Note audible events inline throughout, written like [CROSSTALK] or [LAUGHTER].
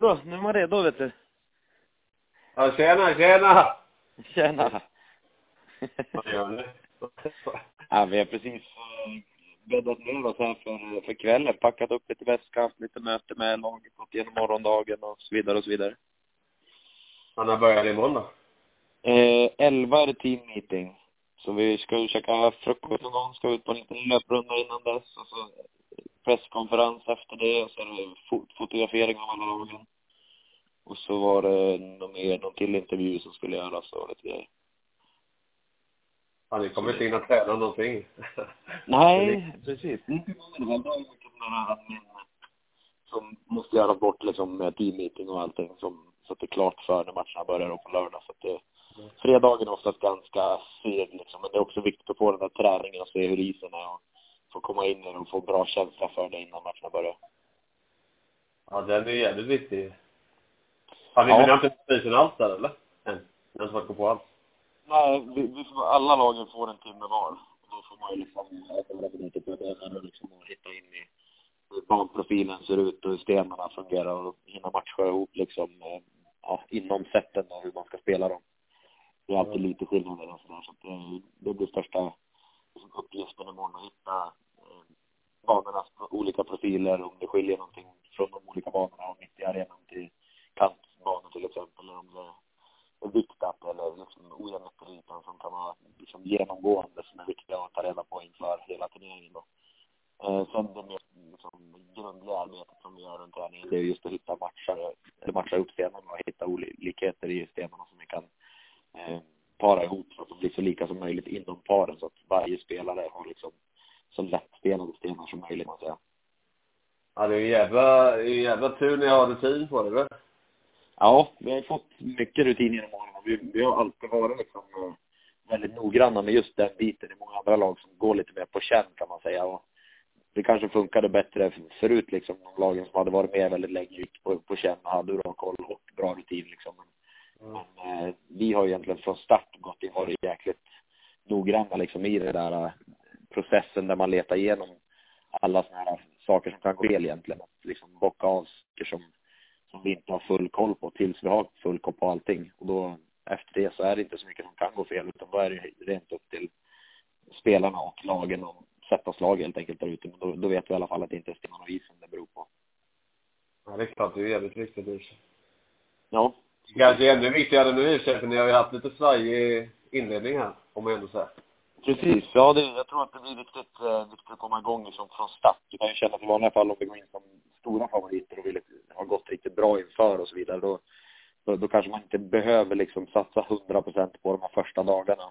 Så, nu är man redo vet du. Ja, tjena, tjena! Tjena! Vad gör ni? ja, vi har precis eh, bäddat ner oss här för, för kvällen. Packat upp lite väska, haft lite möte med laget, gått igenom morgondagen och så vidare och så vidare. Han har börjat imorgon då? Eh, 11 är det team meeting. Så vi ska ju käka frukost någon gång, ska ut på en liten löprunda innan dess och så presskonferens efter det och så är det fot fotografering av alla lagen. Och så var det någon mer, någon till intervju som skulle göras och lite grejer. Ja, ni kommer inte in och träna någonting? [LAUGHS] Nej, precis. Många det var mycket sådana här admin som måste göras bort liksom med teammeeting och allting som så att det är klart för när matcherna börjar på lördag. Så att det, fredagen är oftast ganska seg liksom, men det är också viktigt att få den där träningen och se hur isen är och få komma in i den och få bra känsla för det innan matcherna börjar. Ja, den är jävligt viktig. Har ni, Ja. inte fått isen alls där eller? Än? Ni har inte fått på alls? Nej, vi, vi får, alla lagen får en timme var. Och då får man ju liksom på det och liksom och hitta in i hur banprofilen ser ut och hur stenarna fungerar och hinna matcha ihop liksom eh, ja, inom sätten och hur man ska spela dem. Det är alltid lite skillnader och sådär så att det, det blir största uppgiften imorgon att hitta eh, banornas olika profiler, om det skiljer någonting från de olika banorna och mitt i arenan till kantbanor till exempel, eller om det är viktat eller liksom ojämnheter i ytan som kan vara liksom genomgående som är viktiga att ta reda på inför hela turneringen då. Eh, sen det mer liksom, grundliga arbetet som vi gör runt träningen, det är just att hitta matchar, eller matcha upp stenarna och hitta olikheter i stenarna som vi kan eh, para ihop så lika som möjligt inom paren så att varje spelare har liksom så lättspelade stenar som möjligt, man säga. Ja, det är ju jävla, det är ju jävla tur ni har rutin på det, eller? Ja, vi har fått mycket rutin genom åren och vi, vi har alltid varit liksom eh, väldigt noggranna med just den biten. Det är många andra lag som går lite mer på känn kan man säga. Och det kanske funkade bättre förut liksom. De lagen som hade varit med väldigt länge gick på, på känn och hade bra koll och bra rutin liksom. Men, Mm. men eh, vi har egentligen från start varit jäkligt noggranna liksom i den där eh, processen där man letar igenom alla sådana här saker som kan gå fel egentligen. Att liksom bocka av saker som som vi inte har full koll på tills vi har full koll på allting. Och då efter det så är det inte så mycket som kan gå fel utan då är det rent upp till spelarna och lagen och sätta slag helt enkelt där ute. Men då, då vet vi i alla fall att det inte är stenarna och isen det beror på. Ja, det är klart. Det är jävligt viktigt i. Ja, Kanske ännu viktigare nu i för ni har ju haft lite svajig inledning här, om man ändå säger. precis. Ja, det, jag tror att det blir viktigt, eh, viktigt att komma igång liksom från start. Du kan ju känna att i vanliga fall om vi går in som stora favoriter och vill ha gått riktigt bra inför och så vidare, då, då, då kanske man inte behöver liksom satsa 100 procent på de här första dagarna.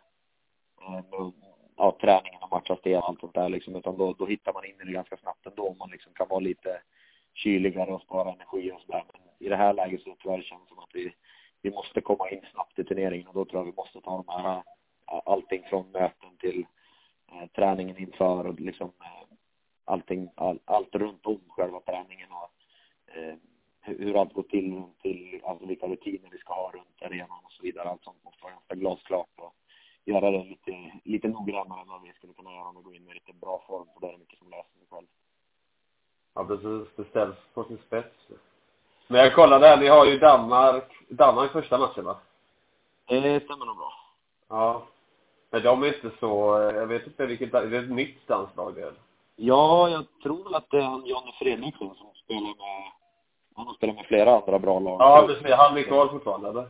Mm. ja, träningen och matcha det och allt sånt där liksom, utan då, då hittar man in i det ganska snabbt ändå. om Man liksom kan vara lite kyligare och spara energi och sådär. Men i det här läget så tror jag det känns som att vi, vi måste komma in snabbt i turneringen och då tror jag vi måste ta de här, eh, allting från möten till eh, träningen inför och liksom eh, allting, all, allt runt om själva träningen och eh, hur, allt går till runt till, alltså vilka rutiner vi ska ha runt arenan och så vidare. Allt sånt måste vara ganska glasklart och göra det lite, lite noggrannare än vad vi skulle kunna göra om vi går in med lite bra form för det är det mycket som löser sig själv. Ja, precis. Det ställs på sin spets. Men jag kollade här, ni har ju Danmark, Danmark första matchen va? Det stämmer nog bra. Ja. Men de är inte så, jag vet inte vilket, är det ett nytt danslag det? Ja, jag tror väl att det är han Jonny Fredriksson som spelar med, han har spelat med flera andra bra lag. Ja, precis. Han är kvar fortfarande eller?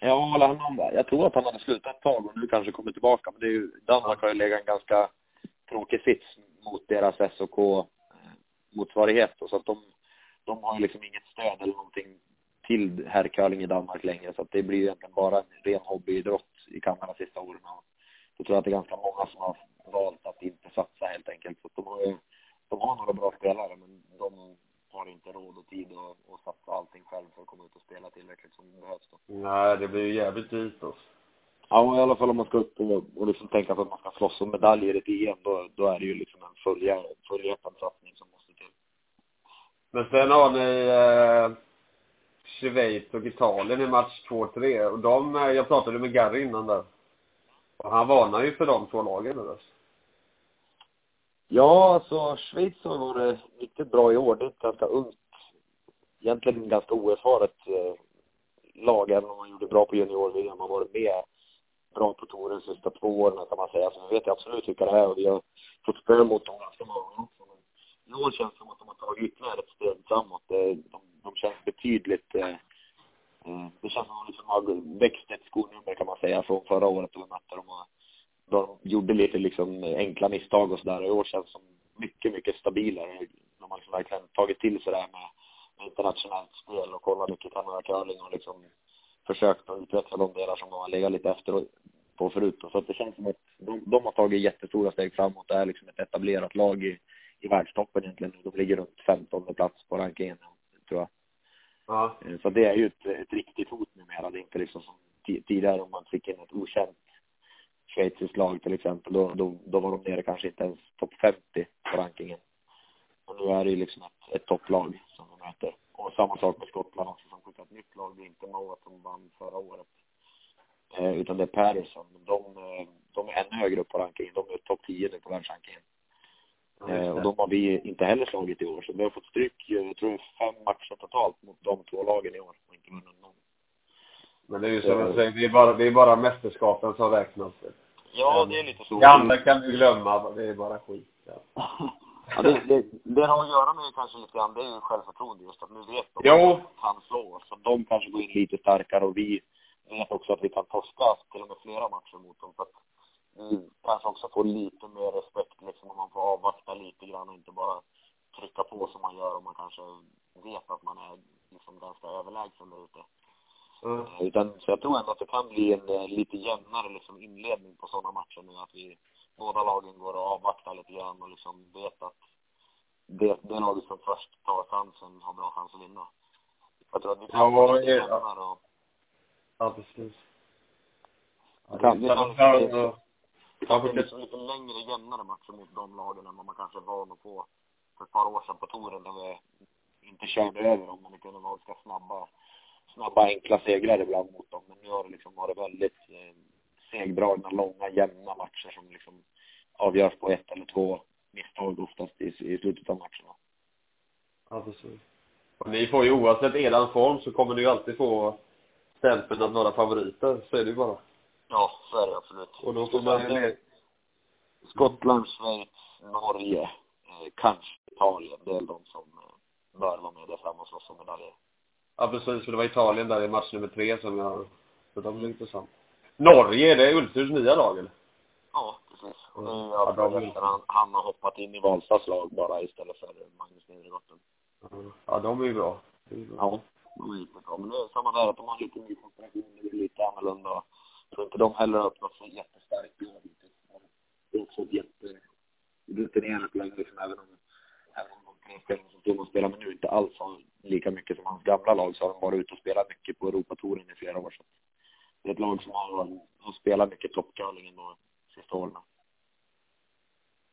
Ja, eller han, jag tror att han hade slutat ett tag och nu kanske kommer tillbaka. Men det är ju, Danmark har ju legat en ganska tråkig sits mot deras SOK-motsvarighet. Så att de, de har ju liksom inget stöd eller någonting till herrcurling i Danmark längre. Så att det blir ju egentligen bara en ren hobbyidrott i Kanada sista åren. Och då tror jag att det är ganska många som har valt att inte satsa helt enkelt. Så de har de har några bra spelare men de har inte råd och tid att, att satsa allting själv för att komma ut och spela tillräckligt som det behövs då. Nej, det blir ju jävligt dyrt då. Ja, i alla fall om man ska upp och, och liksom tänka på att man ska slåss om medaljer i ett EM, då, då är det ju liksom en fullhjär, fullhjärtad satsning som måste till. Men sen har ni eh, Schweiz och Italien i match 2-3. Och de, eh, jag pratade med Gary innan där. Och han varnar ju för de två lagen nu. Ja, alltså Schweiz har varit riktigt bra i år. Det är ett ganska ungt egentligen ganska oerfaret eh, lag, även om man gjorde bra på junior-VM. Man varit med bra på touren de sista två åren kan man säga. Så vi vet ju absolut vilka det är och vi har fått spö mot dem ganska många också. Men i år känns det som att de har tagit ytterligare ett steg framåt. De, de känns betydligt eh, eh det känns som att de liksom har växt ett skonummer kan man säga från förra året då vi mötte dem. Och de gjorde lite liksom enkla misstag och sådär. I år känns som mycket, mycket stabilare. De har liksom verkligen tagit till sig det här med internationellt spel och kollat mycket Canada curling och liksom försökt att utveckla de delar som de har legat lite efter på förut. Så att det känns som att de, de har tagit jättestora steg framåt. Det är liksom ett etablerat lag i, i världstoppen egentligen. De ligger runt 15 plats på rankingen, tror jag. Ja. Eh, så det är ju ett, ett riktigt hot numera. Det är inte liksom som tidigare om man fick in ett okänt schweiziskt lag till exempel. Då, då, då var de nere kanske inte ens topp 50 på rankingen. Och nu är det ju liksom ett, ett topplag som de möter. Och samma sak med Skottland också som skickar ett nytt lag. Det är inte Moa som vann förra året. Eh, utan det är Patterson. De, de är ännu högre upp på rankingen. De är topp 10 nu på världsrankingen. Eh, och de har vi inte heller slagit i år. Så vi har fått stryk, jag tror fem matcher totalt mot de två lagen i år och inte vunnit någon. Men det är ju som jag säger, det är bara, det är bara mästerskapen som räknas. Ja, det är lite så. Det andra kan du glömma, det är bara skit. Ja. [LAUGHS] ja, det, det, det har att göra med kanske lite grann, det är ju självförtroende just att nu vet de Jo. att de kan slå oss. Så de kanske går in lite starkare och vi vet också att vi kan torska till och med flera matcher mot dem. Så att kanske också får lite mer respekt liksom om man får avvakta lite grann och inte bara trycka på som man gör om man kanske vet att man är liksom ganska överlägsen där ute. Mm. Utan, så jag tror ändå att det kan bli en eh, lite jämnare liksom inledning på sådana matcher nu. Att vi, båda lagen går och avvaktar lite grann och liksom vet att det, det laget som först tar chansen har bra chans att vinna. Jag tror att vi kan Ja, få lite jämnare och Ja, precis. Ja, Vi kan- det vi är ja. det liksom lite längre, jämnare matcher mot de lagen än vad man kanske är van att få för ett par år sedan på touren där vi inte körde över dem, men det kunde vara ganska snabba, snabba enkla segrar ibland mot dem. Men nu har det liksom varit väldigt eh, segdragna, långa, jämna matcher som liksom avgörs på ett eller två misstag oftast i, i slutet av matcherna. Ja, precis. Och ni får ju oavsett eran form så kommer ni ju alltid få stämpeln att vara favoriter. Så är det ju bara. Ja, så är det absolut. Och då får man ju Skottland, Schweiz, Norge, eh, kanske Italien. Det är de som eh, bör vara med där framme och slåss om medaljer. Ja, precis. För det var Italien där i match nummer tre som jag... Så de blir intressant. Norge, är det Ulturs nya lag eller? Ja, precis. Och det är ju Ja, de- han, han har hoppat in i Valstas lag bara istället för Magnus Nedergotten. Ja, de är ju bra. Det är ju bra. Ja, de är riktigt bra. Men det är samma där, att de har lite ny konstellation, det är lite annorlunda. Tror inte de heller har öppnat sig jättestarkt i år hittills. Men Det är också ett jätterutinerat lag liksom, även om, även om de tre spelarna som Thomas spelar med nu inte alls har lika mycket som hans gamla lag så har de varit ute och spelat mycket på Europatouren i flera år. Så det är ett lag som har, har spelat mycket toppcurling de sista åren.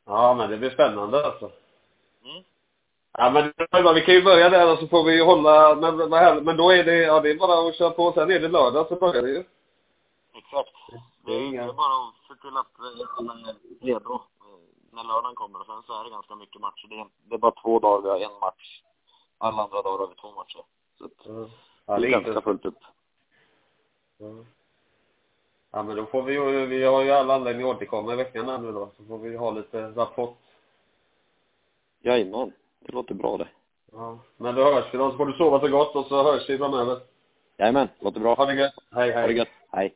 Ja, men det blir spännande alltså. Mm. Ja, men vi kan ju börja där och så får vi hålla, men. Men då är det, ja det är bara att köra på. Sen är det lördag så börjar det ju. Exakt. Det är Det inga- är bara att se till att eh, alla är redo eh, när lördagen kommer. Och sen så är det ganska mycket matcher. Det är, det är bara två dagar, en match. Alla andra dagar har vi två matcher. Så att Ja, det det är ganska inte... fullt upp. Ja. ja, men då får vi ju, vi har ju alla anledning att återkomma i veckan här nu då. Så får vi ha lite rapport. Jajamän, det låter bra det. Ja. Men då hörs vi då. Så får du sova så gott och så hörs vi framöver. Jajamän, låter bra. Ha det gött. Hej, hej. Ha det gött. Hej.